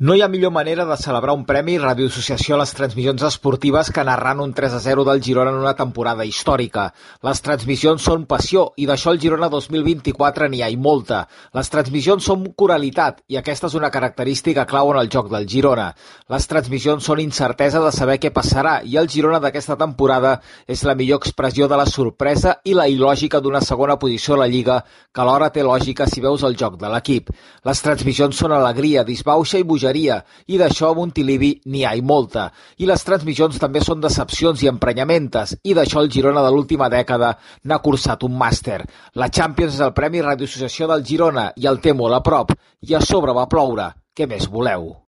No hi ha millor manera de celebrar un premi Ràdio Associació a les transmissions esportives que narrant un 3 a 0 del Girona en una temporada històrica. Les transmissions són passió i d'això el Girona 2024 n'hi ha i molta. Les transmissions són coralitat i aquesta és una característica clau en el joc del Girona. Les transmissions són incertesa de saber què passarà i el Girona d'aquesta temporada és la millor expressió de la sorpresa i la il·lògica d'una segona posició a la Lliga que alhora té lògica si veus el joc de l'equip. Les transmissions són alegria, disbauxa i bogeria bogeria, i d'això a Montilivi n'hi ha i molta. I les transmissions també són decepcions i emprenyamentes, i d'això el Girona de l'última dècada n'ha cursat un màster. La Champions és el Premi Radio Associació del Girona i el té molt a prop, i a sobre va ploure. Què més voleu?